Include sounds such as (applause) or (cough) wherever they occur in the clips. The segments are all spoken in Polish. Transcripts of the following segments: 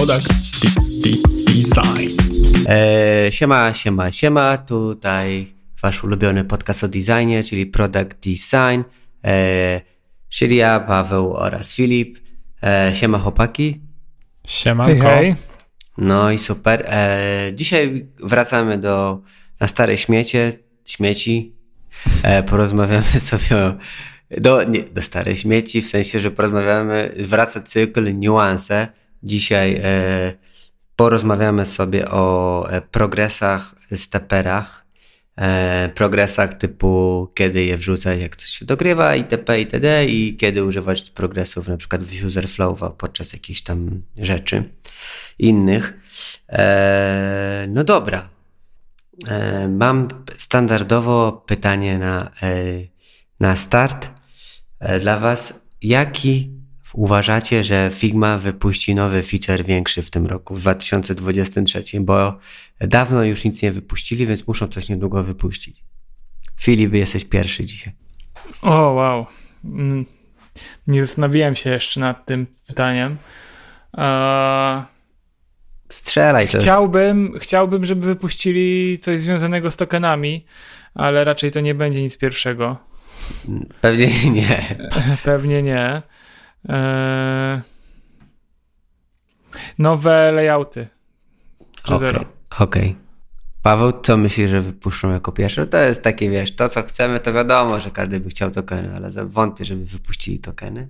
Product Design. E, siema, siema, siema. Tutaj wasz ulubiony podcast o designie, czyli Product Design. E, czyli ja, Paweł oraz Filip. E, siema chłopaki. Siemanko. Hej, hej. No i super. E, dzisiaj wracamy do na stare śmiecie, śmieci. E, porozmawiamy (laughs) sobie o, do, nie, do stare śmieci, w sensie, że porozmawiamy, wraca cykl, niuanse. Dzisiaj e, porozmawiamy sobie o e, progresach, steperach, e, progresach typu kiedy je wrzucać, jak coś się dogrywa itp. itd. i kiedy używać progresów na przykład w user flow podczas jakichś tam rzeczy innych. No dobra. Mam standardowo pytanie na, na start dla Was. Jaki uważacie, że Figma wypuści nowy feature większy w tym roku, w 2023? Bo dawno już nic nie wypuścili, więc muszą coś niedługo wypuścić. Filip, jesteś pierwszy dzisiaj. O, wow. Mm, Nie zastanawiałem się jeszcze nad tym pytaniem. Eee, Strzelaj, jest chciałbym, chciałbym, żeby wypuścili coś związanego z tokenami, ale raczej to nie będzie nic pierwszego. pewnie nie. (laughs) Pewnie nie. Eee, nowe layouty. 3.0. Okej. okej. Paweł, co myślisz, że wypuszczą jako pierwsze? To jest takie, wiesz, to co chcemy, to wiadomo, że każdy by chciał tokeny, ale za- wątpię, żeby wypuścili tokeny.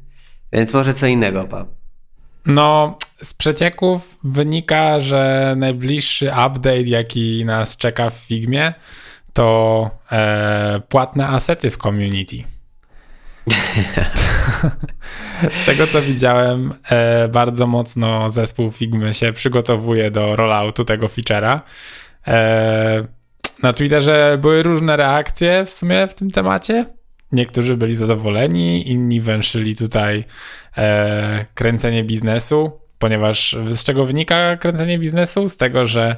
Więc może co innego, Paweł. No, z przecieków wynika, że najbliższy update, jaki nas czeka w Figmie, to e, płatne asety w community. Z tego co widziałem, e, bardzo mocno zespół Figmy się przygotowuje do rolloutu tego feature'a. E, na Twitterze były różne reakcje w sumie w tym temacie. Niektórzy byli zadowoleni, inni węszyli tutaj e, kręcenie biznesu, ponieważ z czego wynika kręcenie biznesu? Z tego, że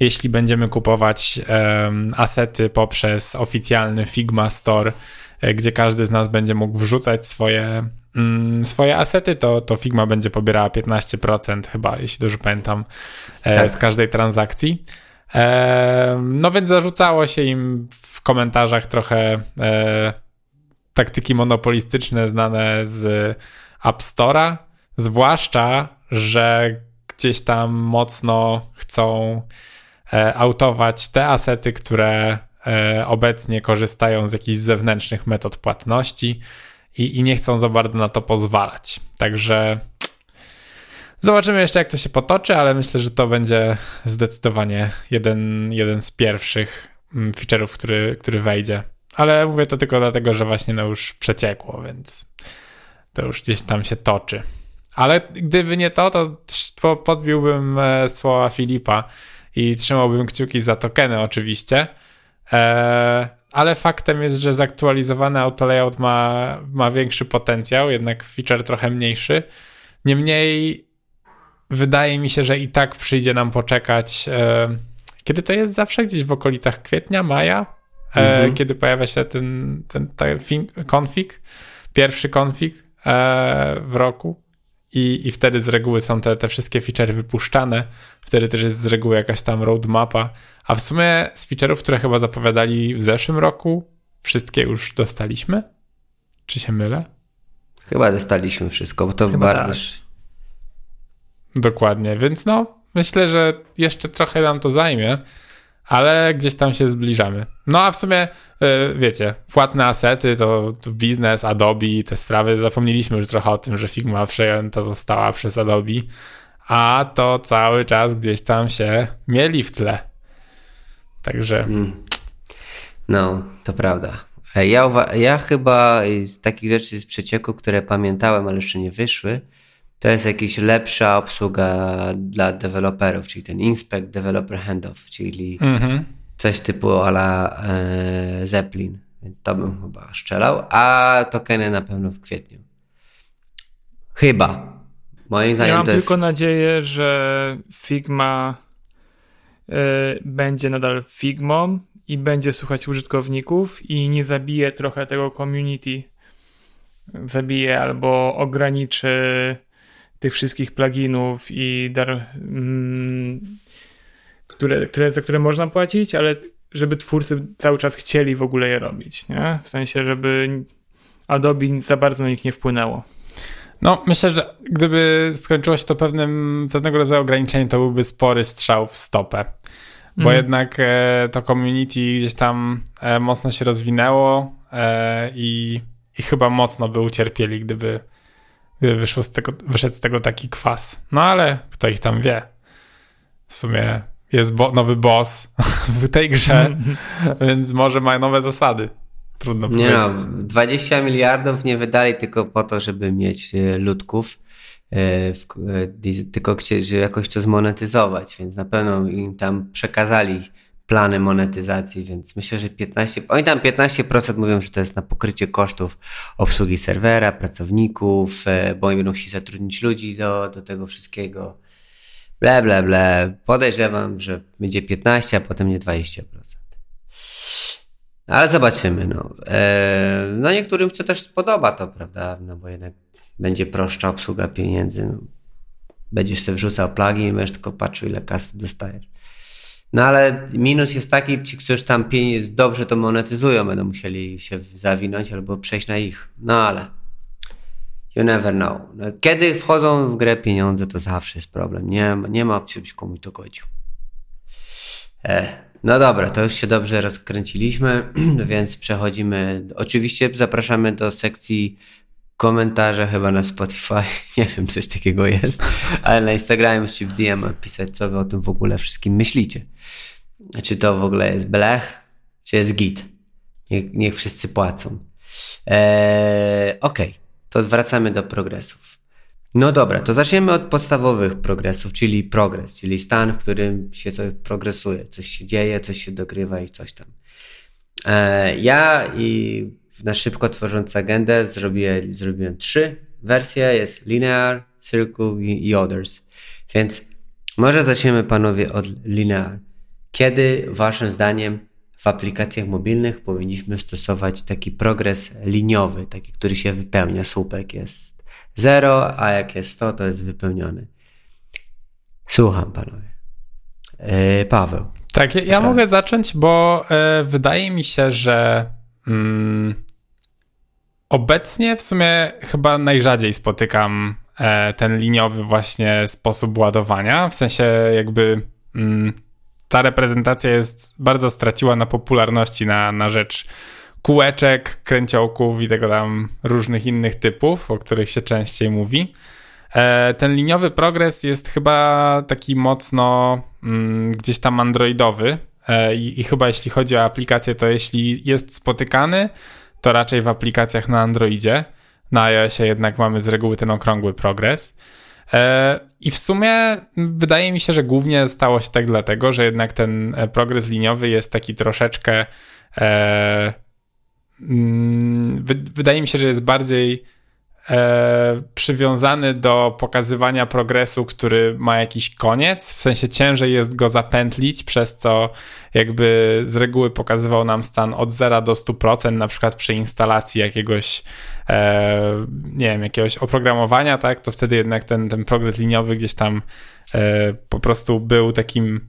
jeśli będziemy kupować asety poprzez oficjalny Figma Store, gdzie każdy z nas będzie mógł wrzucać swoje, mm, swoje asety, to, to Figma będzie pobierała 15% chyba, jeśli dobrze pamiętam, e, Tak. z każdej transakcji. E, no więc zarzucało się im w komentarzach trochę e, taktyki monopolistyczne znane z App Store'a, zwłaszcza, że gdzieś tam mocno chcą e, autować te asety, które e, obecnie korzystają z jakichś zewnętrznych metod płatności i, i nie chcą za bardzo na to pozwalać. Także zobaczymy jeszcze, jak to się potoczy, ale myślę, że to będzie zdecydowanie jeden, jeden z pierwszych mm, feature'ów, który, który wejdzie. Ale mówię to tylko dlatego, że właśnie no już przeciekło, więc to już gdzieś tam się toczy. Ale gdyby nie to, to podbiłbym e, słowa Filipa i trzymałbym kciuki za tokeny oczywiście. E, ale faktem jest, że zaktualizowany autolayout ma, ma większy potencjał, jednak feature trochę mniejszy. Niemniej wydaje mi się, że i tak przyjdzie nam poczekać. E, kiedy to jest zawsze gdzieś w okolicach kwietnia, maja, e, Mhm. kiedy pojawia się ten, ten, ten config, pierwszy config w roku. I, I wtedy z reguły są te, te wszystkie featurey wypuszczane. Wtedy też jest z reguły jakaś tam roadmapa. A w sumie z feature'ów, które chyba zapowiadali w zeszłym roku, wszystkie już dostaliśmy? Czy się mylę? Chyba dostaliśmy wszystko, bo to Chyba bardzo... tak. Dokładnie, więc no, myślę, że jeszcze trochę nam to zajmie, ale gdzieś tam się zbliżamy. No a w sumie, y, wiecie, płatne asety to, to biznes, Adobe, te sprawy. Zapomnieliśmy już trochę o tym, że Figma przejęta została przez Adobe, a to cały czas gdzieś tam się mieli w tle. Także Mm. No, to prawda. E, Ja, ja chyba z takich rzeczy z przecieku, które pamiętałem, ale jeszcze nie wyszły, to jest jakaś lepsza obsługa dla deweloperów, czyli ten Inspect Developer Handoff, czyli mhm. coś typu ala e, Zeppelin. Więc to bym chyba strzelał, a tokeny na pewno w kwietniu. Chyba. Moim zdaniem Ja mam to jest... tylko nadzieję, że Figma y, będzie nadal Figmą i będzie słuchać użytkowników i nie zabije trochę tego community. Zabije albo ograniczy tych wszystkich pluginów i dar, mm, które, które, za które można płacić, ale żeby twórcy cały czas chcieli w ogóle je robić, nie? W sensie, żeby Adobe za bardzo na nich nie wpłynęło. No, myślę, że gdyby skończyło się to pewnym, pewnego rodzaju ograniczeniem, to byłby spory strzał w stopę. Bo mm. jednak e, to community gdzieś tam e, mocno się rozwinęło e, i, i chyba mocno by ucierpieli, gdyby, gdyby wyszło z tego, wyszedł z tego taki kwas. No ale kto ich tam wie? W sumie jest bo nowy boss (laughs) w tej grze, (laughs) więc może mają nowe zasady. Trudno nie no, powiedzieć. No, 20 miliardów nie wydali tylko po to, żeby mieć e, ludków, e, e, tylko chcieli jakoś to zmonetyzować, więc na pewno im tam przekazali plany monetyzacji, więc myślę, że 15, oni tam 15% mówią, że to jest na pokrycie kosztów obsługi serwera, pracowników, bo oni będą chcieli zatrudnić ludzi do, do tego wszystkiego. Ble, ble, ble. Podejrzewam, że będzie 15, a potem nie 20%. Ale zobaczymy. No, e, no niektórym się też spodoba to, prawda? No bo jednak będzie prostsza obsługa pieniędzy. No. Będziesz sobie wrzucał plagi i będziesz tylko patrzył, ile kasy dostajesz. No ale minus jest taki, ci, którzy tam dobrze to monetyzują, będą musieli się zawinąć albo przejść na ich. No ale you never know. No, kiedy wchodzą w grę pieniądze, to zawsze jest problem. Nie, nie ma opcji, byś komuś to godził. E. No dobra, to już się dobrze rozkręciliśmy, (clears throat) więc przechodzimy. Oczywiście zapraszamy do sekcji komentarze chyba na Spotify, (laughs) nie wiem, coś takiego jest, ale na Instagramie musicie w DM pisać, co wy o tym w ogóle wszystkim myślicie. Czy to w ogóle jest blech, czy jest git. Niech, niech wszyscy płacą. Eee, okay. to wracamy do progresów. No dobra, to zaczniemy od podstawowych progresów, czyli progres, czyli stan, w którym się coś progresuje, coś się dzieje, coś się dogrywa i coś tam. E, ja i na szybko tworząc agendę zrobiłem, zrobiłem trzy wersje, jest linear, circle i, others. Więc może zaczniemy panowie od linear. Kiedy waszym zdaniem w aplikacjach mobilnych powinniśmy stosować taki progres liniowy, taki, który się wypełnia, słupek jest 0, a jak jest 100, to jest wypełniony. Słucham panowie. Yy, Paweł. Tak, ja, ja mogę zacząć, bo e, wydaje mi się, że mm, obecnie w sumie chyba najrzadziej spotykam e, ten liniowy właśnie sposób ładowania. W sensie jakby mm, ta reprezentacja jest bardzo straciła na popularności na, na rzecz kółeczek, kręciołków i tego tam różnych innych typów, o których się częściej mówi. E, ten liniowy progres jest chyba taki mocno mm, gdzieś tam androidowy i, i chyba jeśli chodzi o aplikację, to jeśli jest spotykany, to raczej w aplikacjach na Androidzie. Na iOSie jednak mamy z reguły ten okrągły progres. E, I w sumie wydaje mi się, że głównie stało się tak dlatego, że jednak ten progres liniowy jest taki troszeczkę Mm, wydaje mi się, że jest bardziej e, przywiązany do pokazywania progresu, który ma jakiś koniec, w sensie ciężej jest go zapętlić, przez co jakby z reguły pokazywał nam stan od 0 do 100%, na przykład przy instalacji jakiegoś e, nie wiem, jakiegoś oprogramowania, tak, to wtedy jednak ten, ten progres liniowy gdzieś tam e, po prostu był takim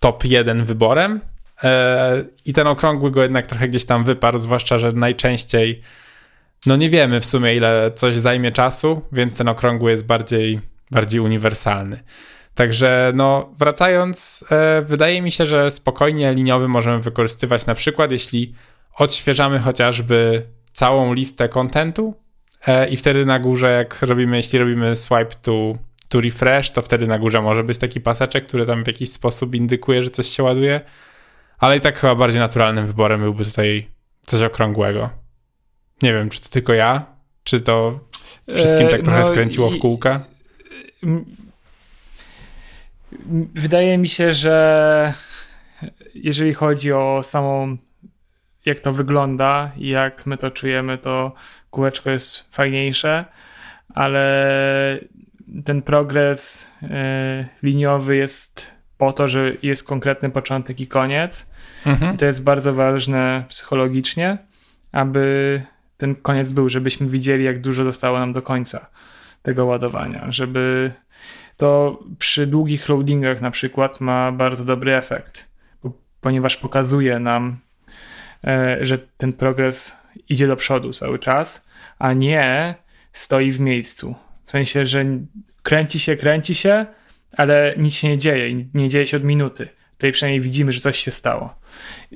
top 1 wyborem, E, I ten okrągły go jednak trochę gdzieś tam wyparł, zwłaszcza, że najczęściej no nie wiemy w sumie ile coś zajmie czasu, więc ten okrągły jest bardziej, bardziej uniwersalny. Także no wracając, e, wydaje mi się, że spokojnie liniowy możemy wykorzystywać na przykład jeśli odświeżamy chociażby całą listę kontentu e, i wtedy na górze jak robimy, jeśli robimy swipe to, to refresh, to wtedy na górze może być taki paseczek, który tam w jakiś sposób indykuje, że coś się ładuje ale i tak chyba bardziej naturalnym wyborem byłby tutaj coś okrągłego. Nie wiem, czy to tylko ja, czy to wszystkim tak trochę no, skręciło w kółka? Wydaje mi się, że jeżeli chodzi o samą, jak to wygląda i jak my to czujemy, to kółeczko jest fajniejsze, ale ten progres e, liniowy jest po to, że jest konkretny początek i koniec. Mhm. I to jest bardzo ważne psychologicznie, aby ten koniec był, żebyśmy widzieli, jak dużo zostało nam do końca. tego ładowania, żeby to przy długich loadingach na przykład ma bardzo dobry efekt, ponieważ pokazuje nam, e, że ten progres idzie do przodu cały czas, a nie stoi w miejscu. W sensie, że kręci się, kręci się, ale nic się nie dzieje. Nie dzieje się od minuty. Tutaj przynajmniej widzimy, że coś się stało.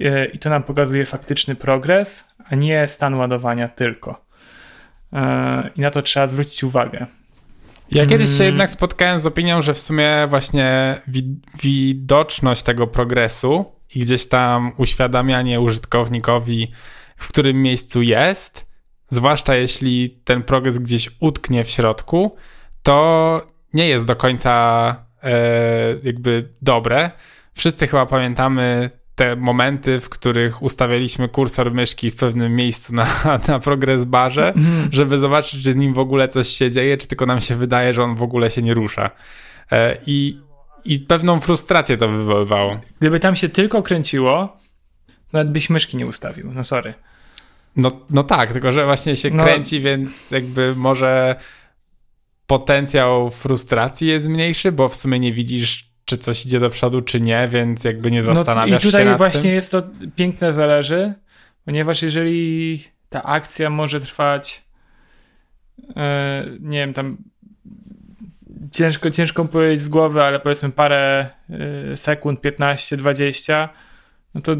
E, I to nam pokazuje faktyczny progres, a nie stan ładowania tylko. E, I na to trzeba zwrócić uwagę. Ja kiedyś się mm. jednak spotkałem z opinią, że w sumie właśnie widoczność tego progresu i gdzieś tam uświadamianie użytkownikowi, w którym miejscu jest, zwłaszcza jeśli ten progres gdzieś utknie w środku, to nie jest do końca e, jakby dobre. Wszyscy chyba pamiętamy te momenty, w których ustawialiśmy kursor myszki w pewnym miejscu na, (laughs) na progres barze, mhm. żeby zobaczyć, czy z nim w ogóle coś się dzieje, czy tylko nam się wydaje, że on w ogóle się nie rusza. E, I, i pewną frustrację to wywoływało. Gdyby tam się tylko kręciło, nawet byś myszki nie ustawił. No sorry. No, no tak, tylko że właśnie się no. kręci, więc jakby może potencjał frustracji jest mniejszy, bo w sumie nie widzisz, czy coś idzie do przodu, czy nie, więc jakby nie zastanawiasz no. I tutaj się właśnie tym. jest to piękne zależy, ponieważ jeżeli ta akcja może trwać, e, nie wiem, tam ciężko, ciężko powiedzieć z głowy, ale powiedzmy parę e, sekund, 15, 20, no to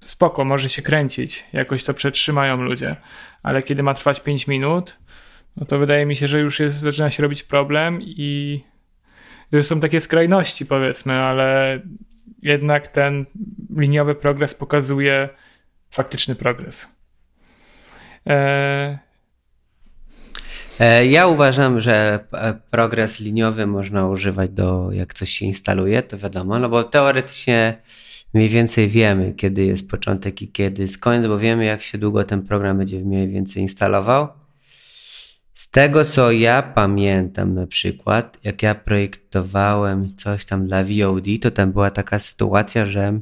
spoko, może się kręcić, jakoś to przetrzymają ludzie, ale kiedy ma trwać 5 minut, no to wydaje mi się, że już jest, zaczyna się robić problem i że są takie skrajności powiedzmy, ale jednak ten liniowy progres pokazuje faktyczny progres. E... e ja uważam, że progres liniowy można używać do jak coś się instaluje, to wiadomo, no bo teoretycznie mniej więcej wiemy, kiedy jest początek i kiedy jest koniec, bo wiemy, jak się długo ten program będzie mniej więcej instalował. Z tego co ja pamiętam na przykład, jak ja projektowałem coś tam dla VOD, to tam była taka sytuacja, że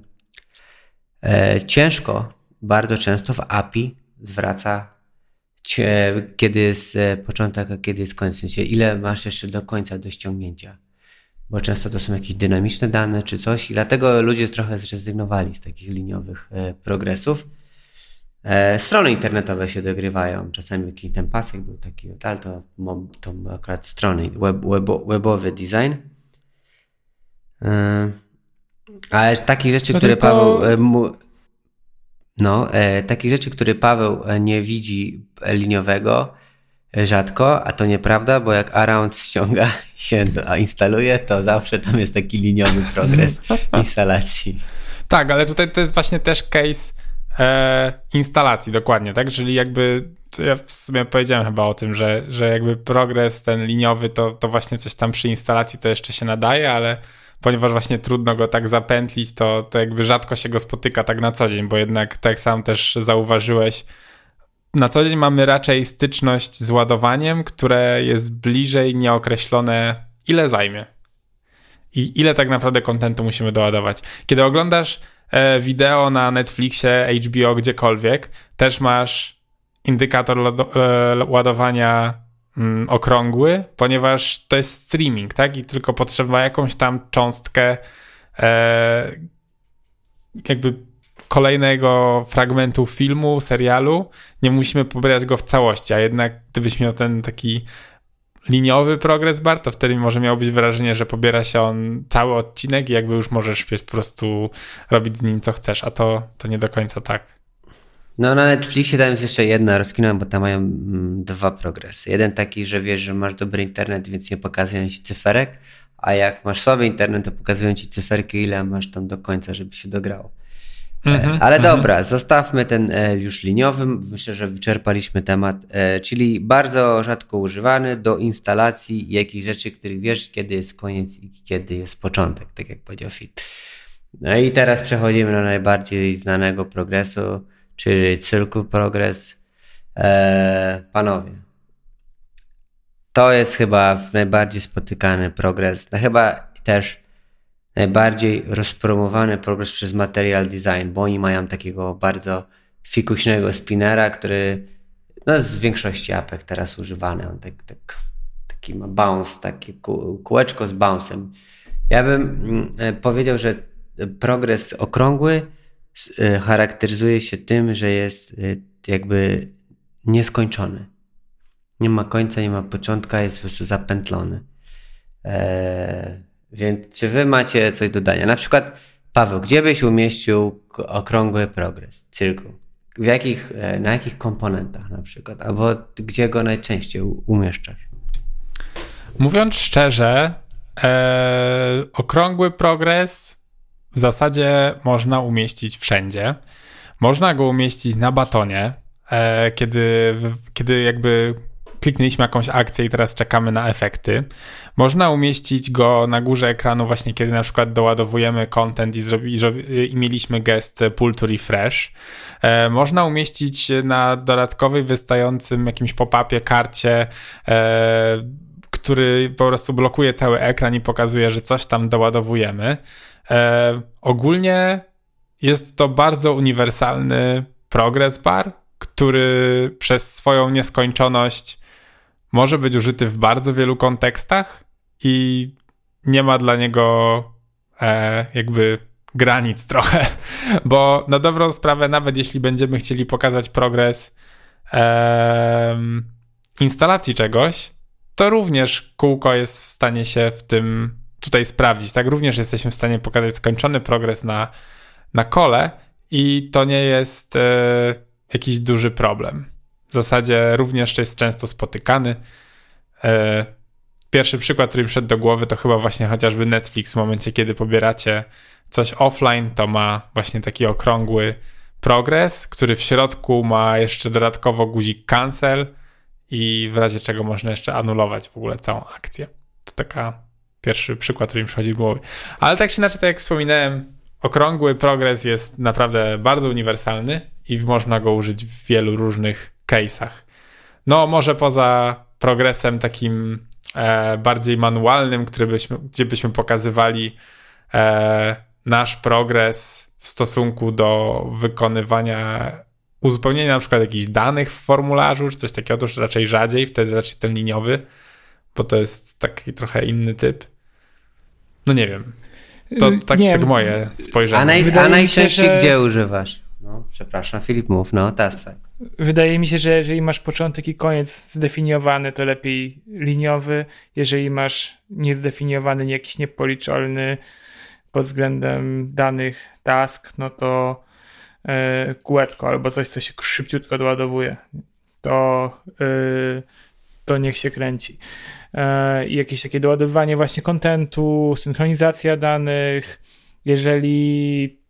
e, ciężko, bardzo często w API zwraca cie, kiedy jest początek, a kiedy jest koniec. W sensie, ile masz jeszcze do końca do ściągnięcia. Bo często to są jakieś dynamiczne dane czy coś i dlatego ludzie trochę zrezygnowali z takich liniowych e, progresów. E, strony internetowe się dogrywają. Czasami jakiś ten pasek był taki, ale to, to akurat strony, web, web, webowy design. E, ale takich rzeczy, no które tylko... Paweł. E, mu, no, e, takich rzeczy, które Paweł e, nie widzi liniowego rzadko, a to nieprawda, bo jak Around ściąga (laughs) się a instaluje, to zawsze tam jest taki liniowy progres (laughs) instalacji. Tak, ale tutaj to jest właśnie też case e, instalacji, dokładnie, tak? Czyli jakby, ja w sumie powiedziałem chyba o tym, że, że jakby progres ten liniowy, to, to właśnie coś tam przy instalacji to jeszcze się nadaje, ale ponieważ właśnie trudno go tak zapętlić, to, to jakby rzadko się go spotyka tak na co dzień, bo jednak tak sam też zauważyłeś, na co dzień mamy raczej styczność z ładowaniem, które jest bliżej nieokreślone, ile zajmie. I ile tak naprawdę kontentu musimy doładować. Kiedy oglądasz wideo na Netflixie, HBO, gdziekolwiek, też masz indykator e, ładowania mm, okrągły, ponieważ to jest streaming, tak? I tylko potrzeba jakąś tam cząstkę e, jakby kolejnego fragmentu filmu, serialu. Nie musimy pobierać go w całości, a jednak gdybyś miał ten taki liniowy progres bar, to wtedy może miało być wrażenie, że pobiera się on cały odcinek i jakby już możesz po prostu robić z nim co chcesz, a to, to nie do końca tak. No na Netflixie tam jest jeszcze jedna rozkminam, bo tam mają mm, dwa progresy. Jeden taki, że wiesz, że masz dobry internet, więc nie pokazują ci cyferek, a jak masz słaby internet, to pokazują ci cyferki, ile masz tam do końca, żeby się dograło. -hmm, Ale -hmm. dobra, zostawmy ten e, już liniowy. Myślę, że wyczerpaliśmy temat, e, czyli bardzo rzadko używany do instalacji jakichś rzeczy, których wiesz, kiedy jest koniec i kiedy jest początek, tak jak powiedział Fit. No i teraz przechodzimy do najbardziej znanego progresu, czyli cyrku progres. E, panowie, to jest chyba najbardziej spotykany progres. No chyba też najbardziej rozpromowany progres przez Material Design, bo oni mają takiego bardzo fikuśnego spinera, który no, z większości apek teraz używany. On tak, tak, tak taki ma bounce, takie kółeczko z bounce'em. Ja bym mm, e, powiedział, że progres okrągły e, charakteryzuje się tym, że jest jakby nieskończony. Nie ma końca, nie ma początka, jest po prostu zapętlony. Eee, więc czy wy macie coś do dodania? Na przykład, Paweł, gdzie byś umieścił okrągły progres, cyrku? W jakich, e, na jakich komponentach na przykład? Albo gdzie go najczęściej umieszczasz? Mówiąc szczerze, e, okrągły progres w zasadzie można umieścić wszędzie. Można go umieścić na batonie, e, kiedy, kiedy jakby kliknęliśmy jakąś akcję i teraz czekamy na efekty. Można umieścić go na górze ekranu właśnie kiedy na przykład doładowujemy content i, zrobi, i mieliśmy gest pull to refresh. E, można umieścić na dodatkowej wystającym jakimś pop-upie karcie e, który po prostu blokuje cały ekran i pokazuje, że coś tam doładowujemy. E, ogólnie jest to bardzo uniwersalny progress bar, który przez swoją nieskończoność może być użyty w bardzo wielu kontekstach i nie ma dla niego e, jakby granic (laughs) trochę, bo na dobrą sprawę, nawet jeśli będziemy chcieli pokazać progres e, instalacji czegoś, to również kółko jest w stanie się w tym tutaj sprawdzić. Tak, również jesteśmy w stanie pokazać skończony progres na, na kole i to nie jest e, jakiś duży problem. W zasadzie również jest często spotykany. E, pierwszy przykład, który mi wszedł do głowy, to chyba właśnie chociażby Netflix w momencie, kiedy pobieracie coś offline, to ma właśnie taki okrągły progres, który w środku ma jeszcze dodatkowo guzik cancel i w razie czego można jeszcze anulować w ogóle całą akcję. To taka pierwszy przykład, który mi przychodzi do głowy. Ale tak czy inaczej, tak jak wspominałem, okrągły progres jest naprawdę bardzo uniwersalny i można go użyć w wielu różnych case'ach. No, może poza progresem takim e, bardziej manualnym, który byśmy, gdzie byśmy pokazywali e, nasz progres w stosunku do wykonywania uzupełnienia na przykład jakichś danych w formularzu, czy coś takiego, to już raczej rzadziej, wtedy raczej ten liniowy, bo to jest taki trochę inny typ. No nie wiem. To tak, nie, tak moje spojrzenie. A, naj, a najczęściej się, że... gdzie używasz? No, przepraszam, Filip, mów, no, teraz tak. Wydaje mi się, że jeżeli masz początek i koniec zdefiniowany, to lepiej liniowy. Jeżeli masz niezdefiniowany, jakiś niepoliczalny pod względem danych task, no to E, kółeczko albo coś, co się szybciutko doładowuje, to, e, to niech się kręci. E, jakieś takie doładowywanie właśnie kontentu, synchronizacja danych. Jeżeli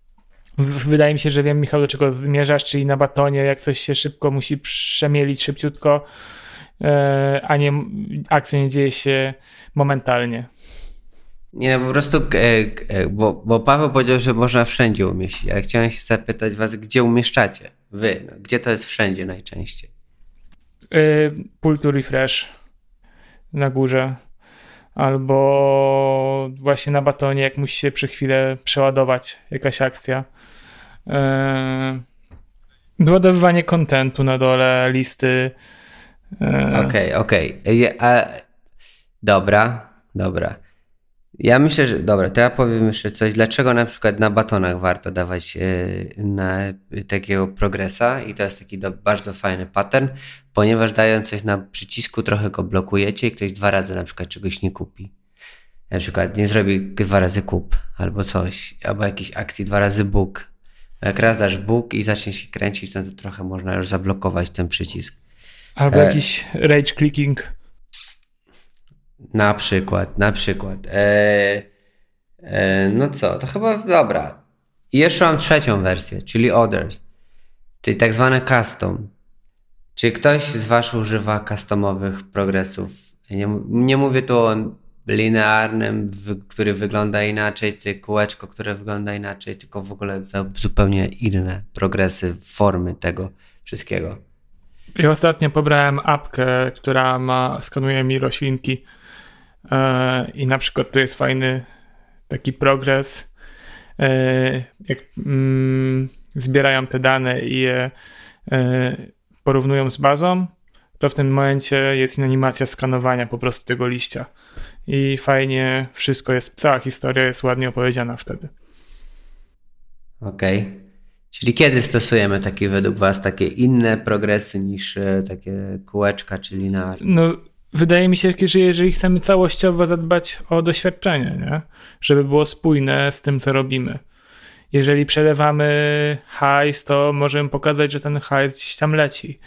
wydaje mi się, że wiem, Michał, do czego zmierzasz, czyli na batonie, jak coś się szybko musi przemielić szybciutko, a nie akcja nie dzieje się momentalnie. Nie, no po prostu, e, e, bo, bo Paweł powiedział, że można wszędzie umieścić, ale chciałem się zapytać was, gdzie umieszczacie? Wy, no, gdzie to jest wszędzie najczęściej? Pull to refresh na górze albo właśnie na batonie, jak musi się przy chwilę przeładować jakaś akcja. Doładowywanie kontentu na dole, listy. Okej, yy. okej. Okay, okay. Dobra, dobra. Ja myślę, że dobra, to ja powiem jeszcze coś. Dlaczego na przykład na batonach warto dawać e, na takiego progresa i to jest taki do, bardzo fajny pattern, ponieważ dając coś na przycisku trochę go blokujecie i ktoś dwa razy na przykład czegoś nie kupi. Na przykład nie zrobi dwa razy kup albo coś, albo jakiejś akcji dwa razy book. Jak raz dasz book i zacznie się kręcić, no to trochę można już zablokować ten przycisk. Albo e... jakiś rage clicking na przykład, na przykład. E, e, no co, to chyba dobra. I jeszcze mam trzecią wersję, czyli Others, czyli tak zwane custom. Czy ktoś z Was używa customowych progresów? Nie, nie mówię tu o linearnym, który wygląda inaczej, czy kółeczko, które wygląda inaczej, tylko w ogóle zupełnie inne progresy, formy tego wszystkiego. I ostatnio pobrałem apkę, która ma, skanuje mi roślinki E, I na przykład tu jest fajny taki progres. E, jak mm, zbierają te dane i je e, porównują z bazą, to w tym momencie jest animacja skanowania po prostu tego liścia. I fajnie wszystko jest, cała historia jest ładnie opowiedziana wtedy. Okej. Okay. Czyli kiedy stosujemy takie według Was takie inne progresy niż e, takie kółeczka czy linearne? No, wydaje mi się, że jeżeli chcemy całościowo zadbać o doświadczenie, nie? żeby było spójne z tym, co robimy. Jeżeli przelewamy hajs, to możemy pokazać, że ten hajs gdzieś tam leci.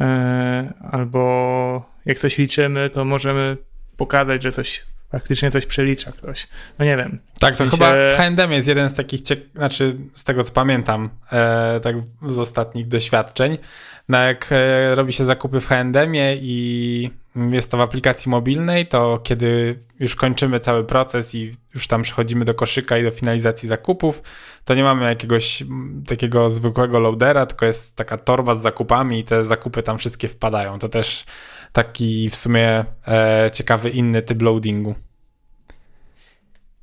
E, albo jak coś liczymy, to możemy pokazać, że coś faktycznie coś przelicza ktoś. No nie wiem. Tak, to sensie... chyba w H&M jest jeden z takich, znaczy z tego co pamiętam, e, tak z ostatnich doświadczeń, no jak e, robi się zakupy w H&M i jest to w aplikacji mobilnej, to kiedy już kończymy cały proces i już tam przechodzimy do koszyka i do finalizacji zakupów, to nie mamy jakiegoś takiego zwykłego loadera, tylko jest taka torba z zakupami i te zakupy tam wszystkie wpadają. To też taki w sumie e, ciekawy inny typ loadingu.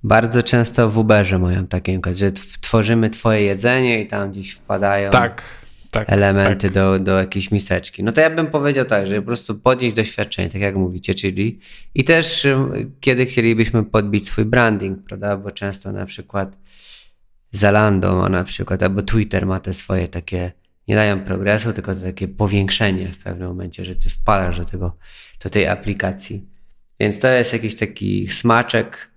Bardzo często w Uberze mają takie, że tworzymy twoje jedzenie i tam gdzieś wpadają tak, tak, elementy tak. Do, do jakiejś miseczki. No to ja bym powiedział tak, że po prostu podnieść doświadczenie, tak jak mówicie, czyli i też kiedy chcielibyśmy podbić swój branding, prawda, bo często na przykład Zalando ma na przykład, albo Twitter ma te swoje takie nie dają progresu, tylko to takie powiększenie w pewnym momencie, że ty wpadasz do, tego, do tej aplikacji. Więc to jest jakiś taki smaczek,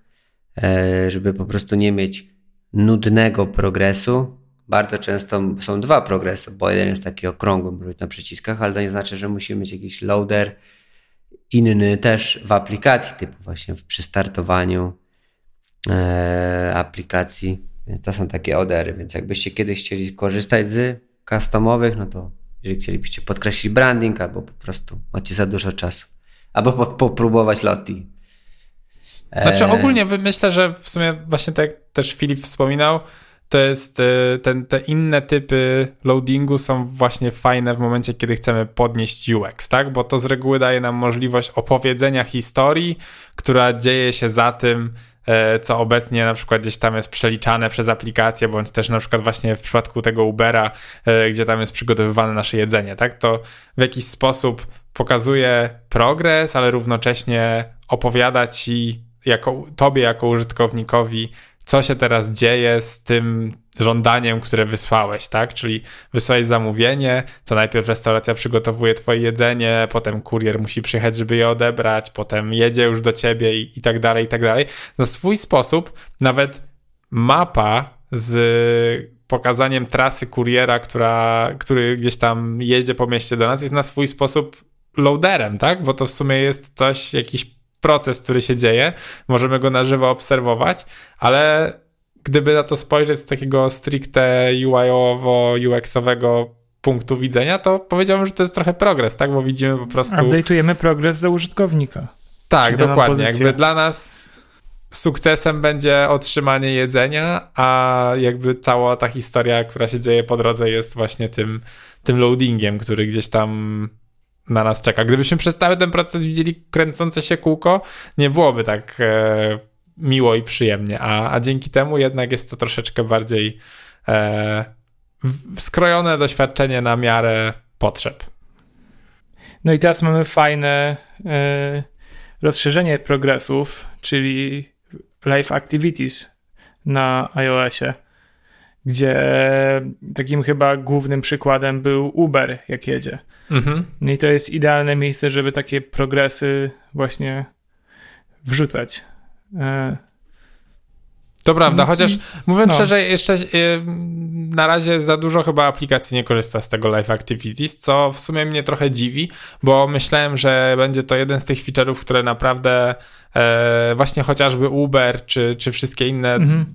e, żeby po prostu nie mieć nudnego progresu. Bardzo często są dwa progresy, bo jeden jest taki okrągły na przyciskach, ale to nie znaczy, że musimy mieć jakiś loader inny też w aplikacji, typu właśnie przy startowaniu e, aplikacji. To są takie odery, więc jakbyście kiedyś chcieli korzystać z customowych, no to jeżeli chcielibyście podkreślić branding, albo po prostu macie za dużo czasu, albo popróbować Lotti. Znaczy ogólnie myślę, że w sumie właśnie tak jak też Filip wspominał, to jest e, ten, te inne typy loadingu są właśnie fajne w momencie, kiedy chcemy podnieść UX, tak? Bo to z reguły daje nam możliwość opowiedzenia historii, która dzieje się za tym, E, co obecnie na przykład gdzieś tam jest przeliczane przez aplikację, bądź też na przykład właśnie w przypadku tego Ubera, e, gdzie tam jest przygotowywane nasze jedzenie, tak? To w jakiś sposób pokazuje progres, ale równocześnie opowiada ci jako, tobie jako użytkownikowi co się teraz dzieje z tym żądaniem, które wysłałeś, tak? Czyli wysłałeś zamówienie, to najpierw restauracja przygotowuje twoje jedzenie, potem kurier musi przyjechać, żeby je odebrać, potem jedzie już do ciebie i, i tak dalej, i tak dalej. Na swój sposób nawet mapa z pokazaniem trasy kuriera, która, który gdzieś tam jedzie po mieście do nas, jest na swój sposób loaderem, tak? Bo to w sumie jest coś, jakiś proces, który się dzieje, możemy go na żywo obserwować, ale gdyby na to spojrzeć z takiego stricte UI-owo-UX-owego punktu widzenia, to powiedziałbym, że to jest trochę progres, tak? Bo widzimy po prostu... Update'ujemy progres dla użytkownika. Tak, dokładnie. Jakby dla nas sukcesem będzie otrzymanie jedzenia, a jakby cała ta historia, która się dzieje po drodze jest właśnie tym, tym loadingiem, który gdzieś tam na nas czeka. Gdybyśmy przez cały ten proces widzieli kręcące się kółko, nie byłoby tak e, miło i przyjemnie, a, a dzięki temu jednak jest to troszeczkę bardziej e, skrojone doświadczenie na miarę potrzeb. No i teraz mamy fajne e, rozszerzenie progresów, czyli Live Activities na iOSie gdzie takim chyba głównym przykładem był Uber, jak jedzie. Mhm. No i to jest idealne miejsce, żeby takie progresy właśnie wrzucać. E, to prawda, chociaż mówiąc no. szczerze, jeszcze e, na razie za dużo chyba aplikacji nie korzysta z tego Live Activities, co w sumie mnie trochę dziwi, bo myślałem, że będzie to jeden z tych feature'ów, które naprawdę e, właśnie chociażby Uber czy, czy wszystkie inne mhm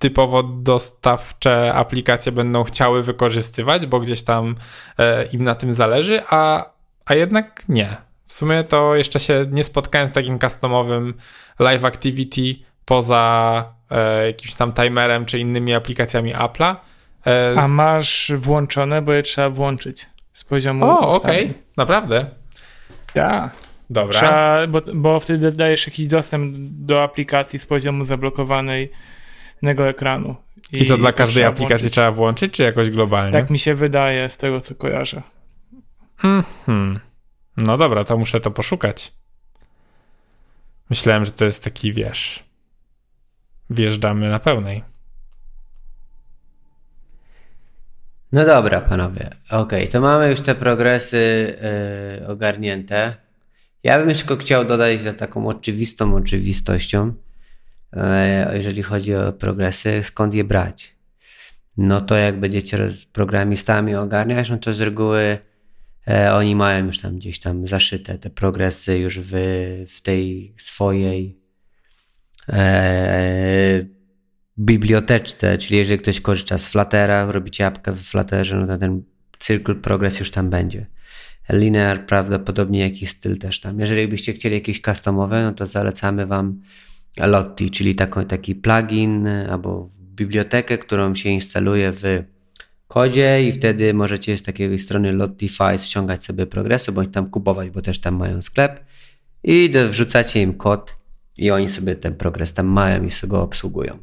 typowo dostawcze aplikacje będą chciały wykorzystywać, bo gdzieś tam e, im na tym zależy, a, a jednak nie. W sumie to jeszcze się nie spotkałem z takim customowym live activity poza e, jakimś tam timerem czy innymi aplikacjami Apple'a. E, z... A masz włączone, bo je trzeba włączyć z poziomu. O, okej, okay. naprawdę. Tak. Dobra. Trzeba, bo, bo wtedy dajesz jakiś dostęp do aplikacji z poziomu zablokowanej ekranu. I, I to dla każdej trzeba aplikacji włączyć. trzeba włączyć, czy jakoś globalnie? Tak mi się wydaje, z tego co kojarzę. Hmm. No dobra, to muszę to poszukać. Myślałem, że to jest taki, wiesz, wjeżdżamy na pełnej. No dobra, panowie. Okay, to mamy już te progresy yy, ogarnięte. Ja bym jeszcze chciał dodać za taką oczywistą oczywistością, yy, jeżeli chodzi o progresy, skąd je brać. No to jak będziecie z programistami ogarniać, no to z reguły oni mają już tam gdzieś tam zaszyte te progresy już w, w tej swojej e, biblioteczce, czyli jeżeli ktoś korzysta z Fluttera, robicie apkę w Flutterze, no to ten cykl progres już tam będzie. Linear prawdopodobnie jakiś styl też tam. Jeżeli byście chcieli jakieś customowe, no to zalecamy Wam Lotti, czyli taką, taki plugin albo bibliotekę, którą się instaluje w kodzie i wtedy możecie z takiej strony Lottify ściągać sobie progresy, bądź tam kupować, bo też tam mają sklep i wrzucacie im kod i oni sobie ten progres tam mają i sobie go obsługują.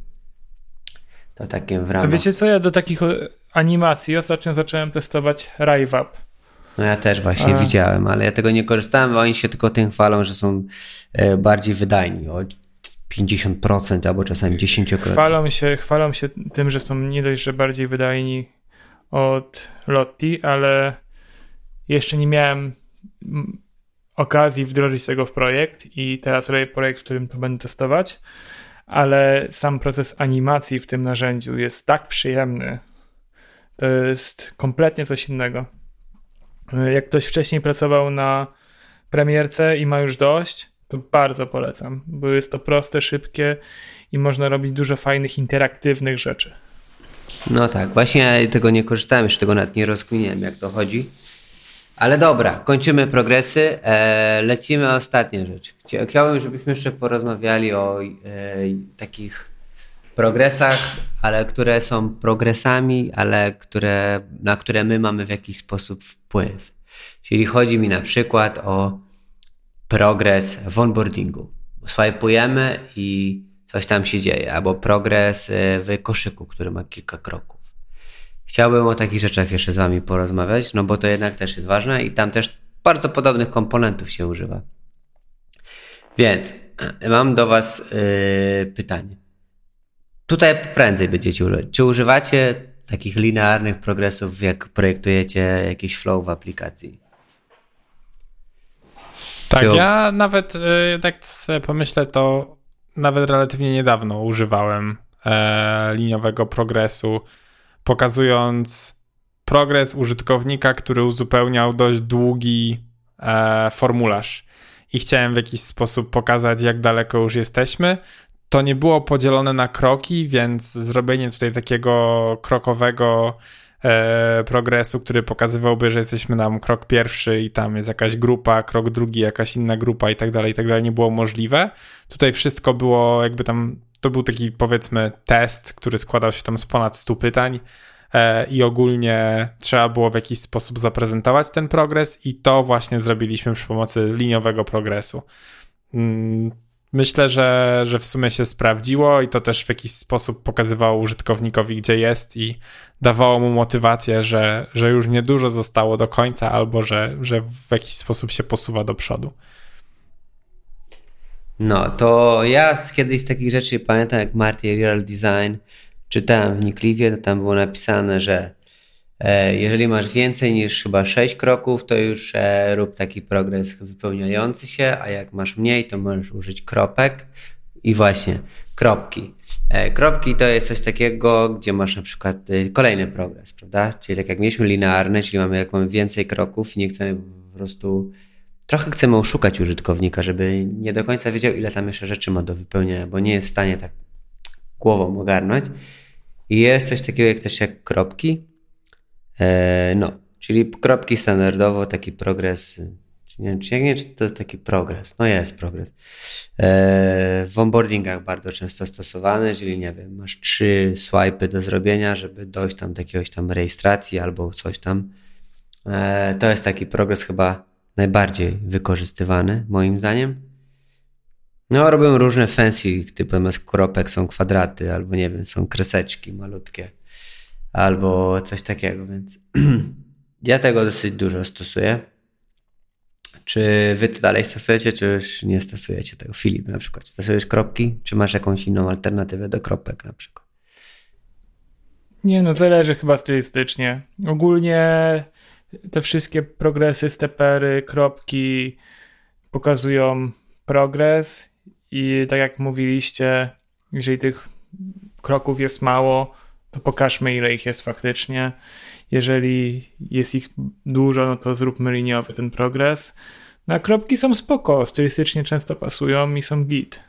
To takie w ramach. Wiecie co, ja do takich animacji ostatnio zacząłem testować RiveUp. No ja też właśnie A. widziałem, ale ja tego nie korzystałem, bo oni się tylko tym chwalą, że są e, bardziej wydajni. O 50% albo czasami 10%. Chwalą się, chwalą się tym, że są nie dość, że bardziej wydajni od Lotti, ale jeszcze nie miałem okazji wdrożyć tego w projekt i teraz robię projekt, w którym to będę testować ale sam proces animacji w tym narzędziu jest tak przyjemny. To jest kompletnie coś innego. Jak ktoś wcześniej pracował na premierce i ma już dość, to bardzo polecam, bo jest to proste, szybkie i można robić dużo fajnych, interaktywnych rzeczy. No tak, właśnie ja tego nie korzystałem, jeszcze tego nawet nie rozkminiłem, jak to chodzi. Ale dobra, kończymy progresy. E, lecimy ostatnia rzecz. Chciałbym, żebyśmy jeszcze porozmawiali o e, takich progresach, ale które są progresami, ale które, na które my mamy w jakiś sposób wpływ. Czyli chodzi mi na przykład o progres w onboardingu. Swajpujemy i coś tam się dzieje, albo progres e, w koszyku, który ma kilka kroków. Chciałbym o takich rzeczach jeszcze z Wami porozmawiać, no bo to jednak też jest ważne i tam też bardzo podobnych komponentów się używa. Więc (clears throat) mam do Was yy, pytanie. Tutaj prędzej będziecie używać. Czy używacie takich linearnych progresów, jak projektujecie jakiś flow w aplikacji? Tak, Czy... ja nawet, yy, tak sobie pomyślę, to nawet relatywnie niedawno używałem e, liniowego progresu pokazując progres użytkownika, który uzupełniał dość długi e, formularz. I chciałem w jakiś sposób pokazać, jak daleko już jesteśmy. To nie było podzielone na kroki, więc zrobienie tutaj takiego krokowego e, progresu, który pokazywałby, że jesteśmy na krok pierwszy i tam jest jakaś grupa, krok drugi, jakaś inna grupa i tak dalej, i tak dalej, nie było możliwe. Tutaj wszystko było jakby tam to był taki powiedzmy test, który składał się tam z ponad 100 pytań e, i ogólnie trzeba było w jakiś sposób zaprezentować ten progres i to właśnie zrobiliśmy przy pomocy liniowego progresu. Mm, myślę, że, że w sumie się sprawdziło i to też w jakiś sposób pokazywało użytkownikowi, gdzie jest i dawało mu motywację, że, że już niedużo zostało do końca albo że, że w jakiś sposób się posuwa do przodu. No, to ja z kiedyś z takich rzeczy pamiętam jak Marty Real Design czytałem w Nikliwie, to tam było napisane, że jeżeli masz więcej niż chyba 6 kroków, to już e, rób taki progres wypełniający się, a jak masz mniej, to możesz użyć kropek i właśnie kropki. E, kropki to jest coś takiego, gdzie masz na przykład kolejny progres, prawda? Czyli tak jak mieliśmy linearny, czyli mamy jak mamy więcej kroków i nie chcemy po prostu trochę chcemy oszukać użytkownika, żeby nie do końca wiedział, ile tam jeszcze rzeczy ma do wypełnienia, bo nie jest w stanie tak głową ogarnąć. I jest coś takiego jak też jak kropki. E, no, czyli kropki standardowo, taki progres. Nie wiem, czy, nie czy to taki progres. No jest progres. E, w onboardingach bardzo często stosowany, czyli nie wiem, masz trzy swipy do zrobienia, żeby dojść tam do jakiegoś tam rejestracji albo coś tam. E, to jest taki progres chyba najbardziej wykorzystywany, moim zdaniem. No, robią różne fancy, typu zamiast kropek są kwadraty, albo nie wiem, są kreseczki malutkie, albo coś takiego, więc (clears throat) ja tego dosyć dużo stosuję. Czy wy to dalej stosujecie, czy już nie stosujecie tego? Filip na przykład, stosujesz kropki, czy masz jakąś inną alternatywę do kropek na przykład? Nie no, zależy chyba stylistycznie. Ogólnie te wszystkie progresy, stepery, kropki pokazują progres i tak jak mówiliście, jeżeli tych kroków jest mało, to pokażmy ile ich jest faktycznie. Jeżeli jest ich dużo, no to zróbmy liniowy ten progres. No a kropki są spoko, stylistycznie często pasują i są git.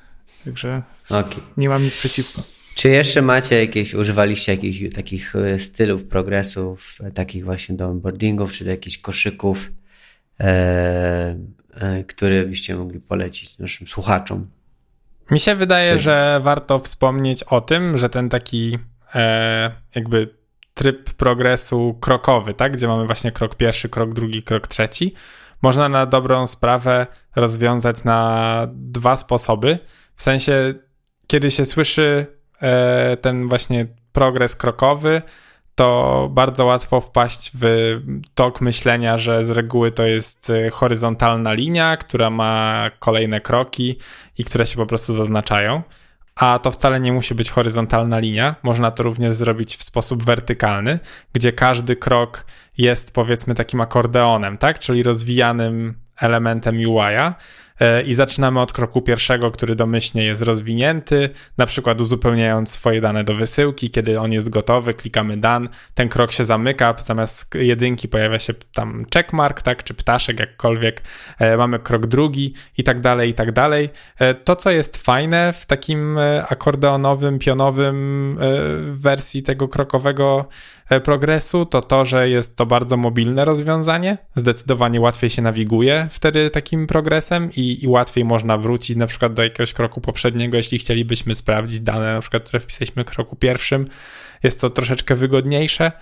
Także okay. nie mam nic przeciwko. Czy jeszcze macie jakieś, używaliście jakichś takich e, stylów progresów, takich właśnie do onboardingów, czy do jakichś koszyków, e, e, które byście mogli polecić naszym słuchaczom? Mi się wydaje, że warto wspomnieć o tym, że ten taki e, jakby tryb progresu krokowy, tak? Gdzie mamy właśnie krok pierwszy, krok drugi, krok trzeci, można na dobrą sprawę rozwiązać na dwa sposoby. W sensie, kiedy się słyszy e, ten właśnie progres krokowy, to bardzo łatwo wpaść w tok myślenia, że z reguły to jest e, horyzontalna linia, która ma kolejne kroki i które się po prostu zaznaczają. A to wcale nie musi być horyzontalna linia. Można to również zrobić w sposób wertykalny, gdzie każdy krok jest powiedzmy takim akordeonem, tak? Czyli rozwijanym elementem UI-a i zaczynamy od kroku pierwszego, który domyślnie jest rozwinięty, na przykład uzupełniając swoje dane do wysyłki, kiedy on jest gotowy, klikamy dan, ten krok się zamyka, zamiast jedynki pojawia się tam checkmark, tak, czy ptaszek, jakkolwiek, e, mamy krok drugi i tak dalej, i tak dalej. E, to, co jest fajne w takim akordeonowym, pionowym wersji tego krokowego progresu, to to, że jest to bardzo mobilne rozwiązanie, zdecydowanie łatwiej się nawiguje wtedy takim progresem i i, łatwiej można wrócić na przykład do jakiegoś kroku poprzedniego, jeśli chcielibyśmy sprawdzić dane, na przykład, które wpisaliśmy w kroku pierwszym. Jest to troszeczkę wygodniejsze e,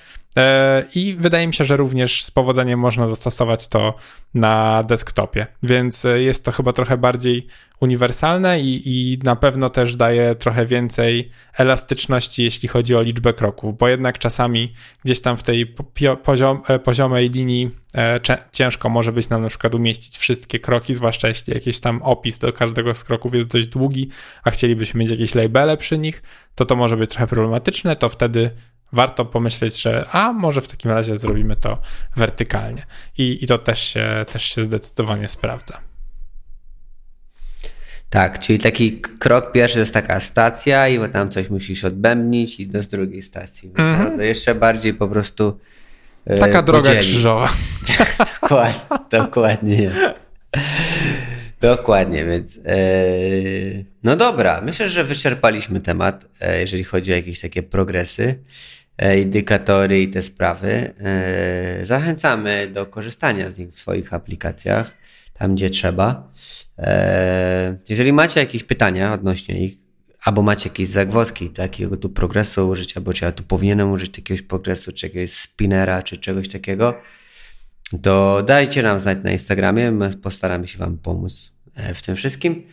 i wydaje mi się, że również z powodzeniem można zastosować to na desktopie, więc e, jest to chyba trochę bardziej uniwersalne i, i na pewno też daje trochę więcej elastyczności, jeśli chodzi o liczbę kroków, bo jednak czasami gdzieś tam w tej poziom, e, poziomej linii e, ciężko może być nam na przykład umieścić wszystkie kroki, zwłaszcza jeśli jakiś tam opis do każdego z kroków jest dość długi, a chcielibyśmy mieć jakieś labele przy nich, to to może być trochę problematyczne, to wtedy warto pomyśleć, że a może w takim razie zrobimy to wertykalnie. I, i to też się, też się zdecydowanie sprawdza. Tak, czyli taki krok pierwszy jest taka stacja i tam coś musisz odbębnić i do drugiej stacji. Mm -hmm. Jeszcze bardziej po prostu e, Taka droga krzyżowa. (laughs) dokładnie, dokładnie. Dokładnie, więc e, no dobra, myślę, że wyczerpaliśmy temat, e, jeżeli chodzi o jakieś takie progresy, indykatory i te sprawy. E, zachęcamy do korzystania z nich w swoich aplikacjach, tam gdzie trzeba. E, jeżeli macie jakieś pytania odnośnie ich, albo macie jakieś zagwozdki takiego tu progresu użyć, albo czy ja tu powinienem użyć jakiegoś progresu, czy jakiegoś spinera, czy czegoś takiego, to dajcie nam znać na Instagramie, my postaramy się Wam pomóc e, w tym wszystkim.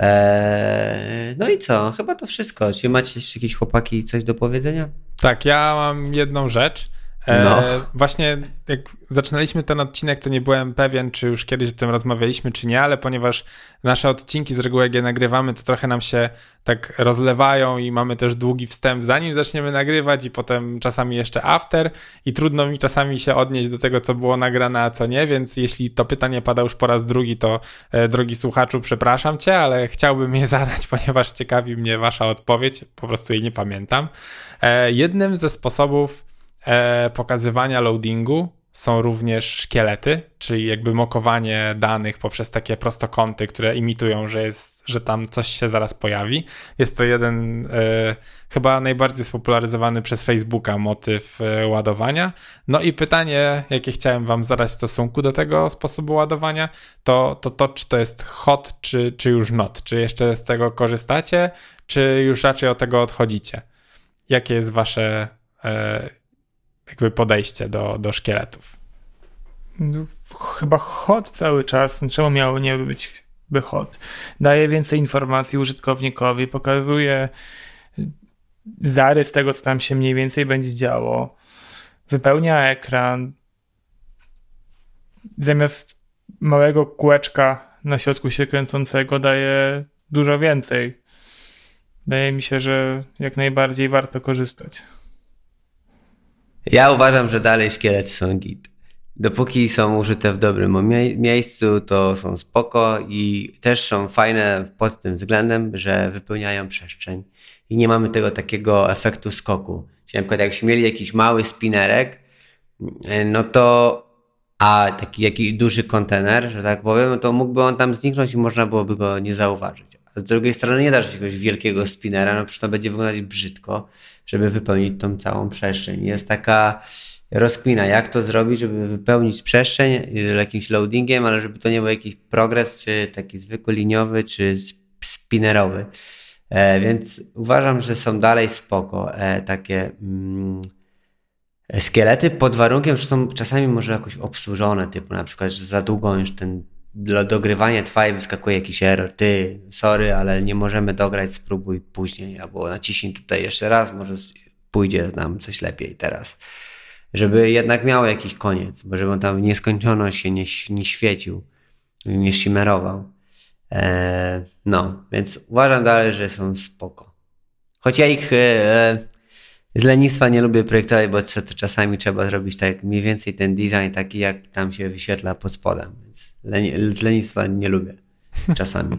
E, no i co? Chyba to wszystko. Czy macie jeszcze jakieś chłopaki coś do powiedzenia? Tak, ja mam jedną rzecz. E, no. Właśnie jak zaczynaliśmy ten odcinek, to nie byłem pewien, czy już kiedyś o tym rozmawialiśmy, czy nie, ale ponieważ nasze odcinki z reguły, jak je nagrywamy, to trochę nam się tak rozlewają i mamy też długi wstęp, zanim zaczniemy nagrywać, i potem czasami jeszcze after, i trudno mi czasami się odnieść do tego, co było nagrane, a co nie, więc jeśli to pytanie pada już po raz drugi, to e, drogi słuchaczu, przepraszam cię, ale chciałbym je (laughs) zadać, ponieważ ciekawi mnie wasza odpowiedź, po prostu jej nie pamiętam. E, jednym ze sposobów, e, pokazywania loadingu są również szkielety, czyli jakby mokowanie danych poprzez takie prostokąty, które imitują, że, jest, że tam coś się zaraz pojawi. Jest to jeden e, chyba najbardziej spopularyzowany przez Facebooka motyw e, ładowania. No i pytanie, jakie chciałem wam zadać w stosunku do tego sposobu ładowania, to to, to czy to jest hot, czy, czy już not? Czy jeszcze z tego korzystacie, czy już raczej od tego odchodzicie? Jakie jest wasze e, jakby podejście do, do szkieletów. No, chyba hot cały czas. Czemu miało nie być by hot? Daje więcej informacji użytkownikowi, pokazuje zarys tego, co tam się mniej więcej będzie działo. Wypełnia ekran. Zamiast małego kółeczka na środku się kręcącego daje dużo więcej. Wydaje mi się, że jak najbardziej warto korzystać. Ja uważam, że dalej szkielety są git. Dopóki są użyte w dobrym mie miejscu, to są spoko i też są fajne pod tym względem, że wypełniają przestrzeń i nie mamy tego takiego efektu skoku. Czyli na przykład jakbyśmy mieli jakiś mały spinerek, no to a taki jakiś duży kontener, że tak powiem, no to mógłby on tam zniknąć i można byłoby go nie zauważyć. Z drugiej strony nie dasz jakiegoś wielkiego spinera, no przecież to będzie wyglądać brzydko, żeby wypełnić tą całą przestrzeń. Jest taka rozkmina, jak to zrobić, żeby wypełnić przestrzeń jakimś loadingiem, ale żeby to nie był jakiś progres, czy taki zwykły liniowy, czy spinnerowy. E, więc uważam, że są dalej spoko e, takie mm, szkielety pod warunkiem, że są czasami może jakoś obsłużone, typu na przykład, że za długo już ten do dogrywania trwa i wyskakuje jakiś error. Ty, sorry, ale nie możemy dograć, spróbuj później, albo naciśnij tutaj jeszcze raz, może pójdzie nam coś lepiej teraz. Żeby jednak miał jakiś koniec, bo żeby on tam w nieskończoność się nie, nie świecił, nie shimerował. Eee, no, więc uważam dalej, że są spoko. Choć ja ich e, z lenistwa nie lubię projektować, bo czasami trzeba zrobić tak mniej więcej ten design taki, jak tam się wyświetla pod spodem. Więc z lenistwa nie lubię czasami.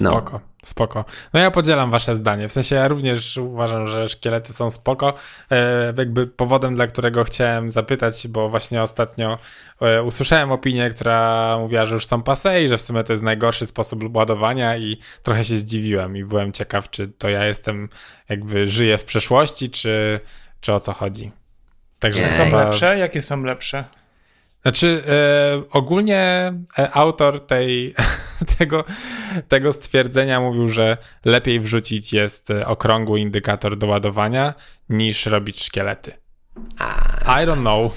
No. (laughs) Spoko, spoko. No ja podzielam wasze zdanie. W sensie ja również uważam, że szkielety są spoko. E, jakby powodem, dla którego chciałem zapytać, bo właśnie ostatnio e, usłyszałem opinię, która mówiła, że już są pase i że w sumie to jest najgorszy sposób ładowania i trochę się zdziwiłem i byłem ciekaw, czy to ja jestem jakby żyję w przeszłości, czy, czy o co chodzi. Także są lepsze? Jakie są lepsze? Znaczy, e, ogólnie e, autor tej, (laughs) tego, tego stwierdzenia mówił, że lepiej wrzucić jest e, okrągły indykator do ładowania niż robić szkielety. I don't know.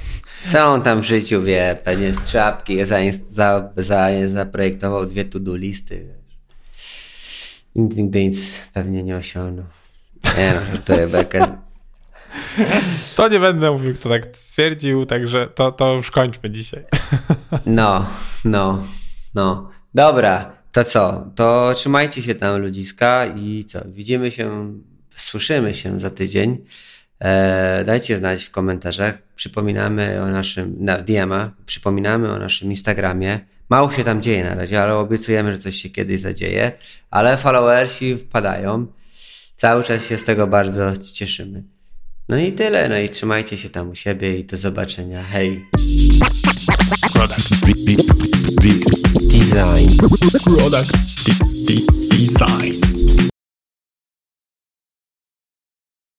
Co on tam w życiu wie? Pewnie strzapki, za, za, za, zaprojektował dwie to-do listy. Nic nigdy nic pewnie nie osiągnął. Nie no, to Rebeka (laughs) to nie będę mówił, kto tak stwierdził, także to, to już kończmy dzisiaj. No, no, no. Dobra, to co? To trzymajcie się tam ludziska i co? Widzimy się, słyszymy się za tydzień. E, dajcie znać w komentarzach. Przypominamy o naszym, na DM-a, przypominamy o naszym Instagramie. Mało się tam dzieje na razie, ale obiecujemy, że coś się kiedyś zadzieje. Ale followersi wpadają. Cały czas się z tego bardzo cieszymy. No i tyle, no i trzymajcie się tam u siebie i do zobaczenia. Hej! Product Design. Product Design.